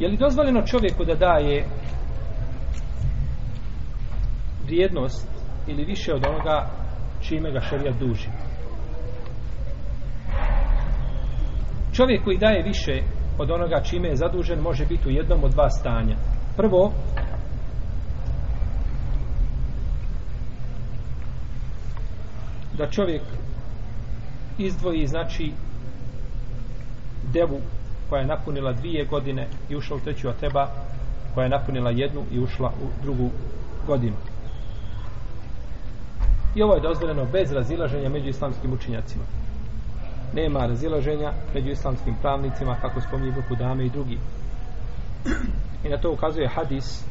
je li dozvoljeno čovjeku da daje vrijednost ili više od onoga čime ga šarija duži čovjek koji daje više od onoga čime je zadužen može biti u jednom od dva stanja prvo da čovjek izdvoji znači devu koja je napunila dvije godine i ušla u treću, a teba koja je napunila jednu i ušla u drugu godinu. I ovo je dozvoljeno bez razilaženja među islamskim učinjacima. Nema razilaženja među islamskim pravnicima, kako spominje Ibu Kudame i drugi. I na to ukazuje hadis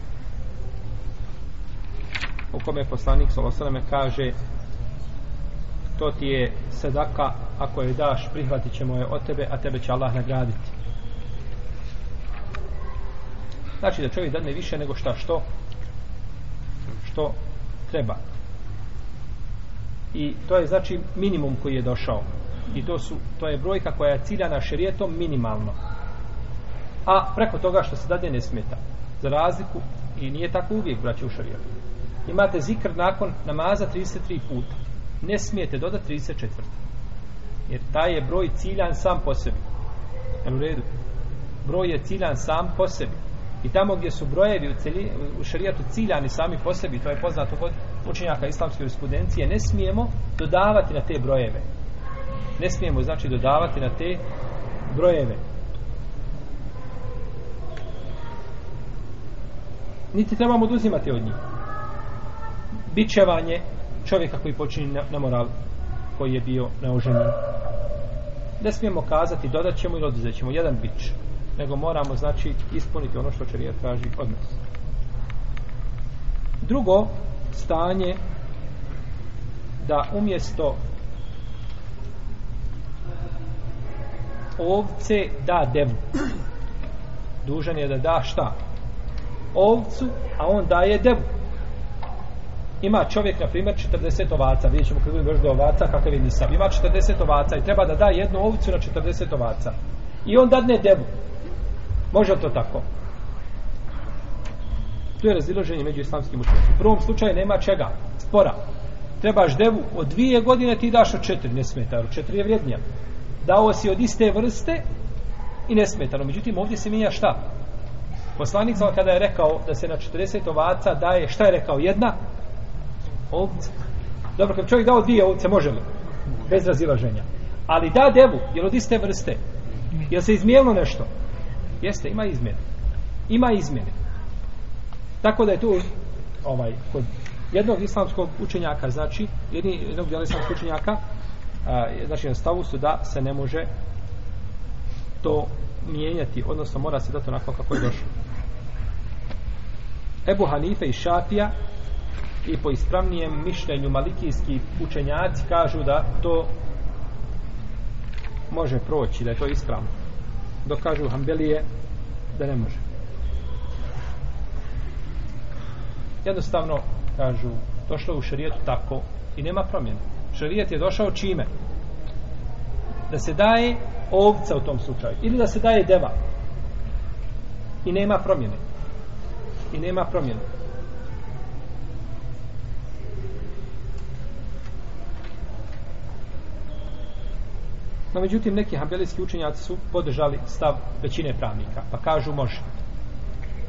u kome poslanik Salosaleme kaže to ti je sedaka, ako je daš, prihvatit ćemo je od tebe, a tebe će Allah nagraditi. Znači da čovjek dadne više nego šta što što treba. I to je znači minimum koji je došao. I to su to je brojka koja je ciljana šerijetom minimalno. A preko toga što se dade ne smeta. Za razliku i nije tako uvijek braće u šerijetu. Imate zikr nakon namaza 33 puta. Ne smijete dodati 34. Jer taj je broj ciljan sam po sebi. Jel u redu? Broj je ciljan sam po sebi. I tamo gdje su brojevi u, cilj, u šarijatu ciljani sami po sebi, to je poznato kod učenjaka islamske jurisprudencije, ne smijemo dodavati na te brojeve. Ne smijemo, znači, dodavati na te brojeve. Niti trebamo oduzimati od njih. Bičevanje čovjeka koji počini na, na moral koji je bio neoženjen. Ne smijemo kazati, dodat ćemo ili oduzet ćemo jedan bič nego moramo znači ispuniti ono što čarijat traži od nas drugo stanje da umjesto ovce da devu dužan je da da šta ovcu, a on daje devu ima čovjek na primjer 40 ovaca vidjet ćemo kada budem do ovaca kakav je nisam ima 40 ovaca i treba da da jednu ovcu na 40 ovaca i on dadne devu Može to tako? Tu je razilaženje među islamskim učenjacima. U prvom slučaju nema čega. Spora. Trebaš devu od dvije godine, ti daš od četiri. Ne smeta, od četiri je vrijednija. Dao si od iste vrste i ne smeta. No, međutim, ovdje se mija šta? Poslanik sam kada je rekao da se na 40 ovaca daje, šta je rekao? Jedna? Ovce. Dobro, kad čovjek dao dvije ovce, može li? Bez razilaženja. Ali da devu, jer od iste vrste. Jel se izmijelno nešto? Nešto. Jeste, ima izmjene. Ima izmjene. Tako da je tu ovaj, kod jednog islamskog učenjaka, znači, jedni, jednog djela islamskog učenjaka, a, znači, na stavu su da se ne može to mijenjati, odnosno mora se dati onako kako je došlo. Ebu Hanife i Šafija i po ispravnijem mišljenju malikijski učenjaci kažu da to može proći, da je to ispravno dok kažu Hambelije da ne može. Jednostavno kažu došlo u šerijetu tako i nema promjene. Šerijet je došao čime? Da se daje ovca u tom slučaju ili da se daje deva. I nema promjene. I nema promjene. No, međutim, neki hambelijski učenjaci su podržali stav većine pravnika, pa kažu može.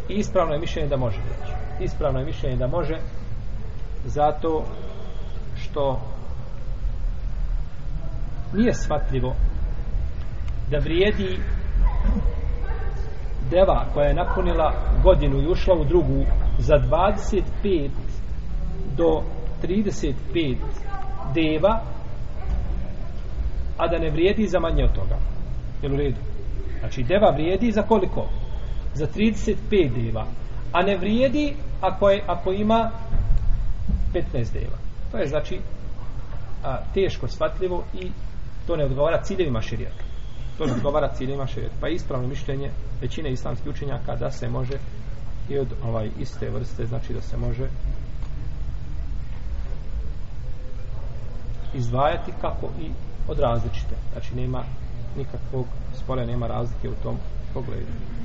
I ispravno je mišljenje da može doći. Ispravno je mišljenje da može zato što nije shvatljivo da vrijedi deva koja je napunila godinu i ušla u drugu za 25 do 35 deva a da ne vrijedi za manje od toga. Jel u redu? Znači, deva vrijedi za koliko? Za 35 deva. A ne vrijedi ako, je, ako ima 15 deva. To je znači a, teško shvatljivo i to ne odgovara ciljevima širijata. To ne odgovara ciljevima širijata. Pa je ispravno mišljenje većine islamskih učenjaka da se može i od ovaj iste vrste, znači da se može izdvajati kako i od različite. Znači nema nikakvog spole, nema razlike u tom pogledu.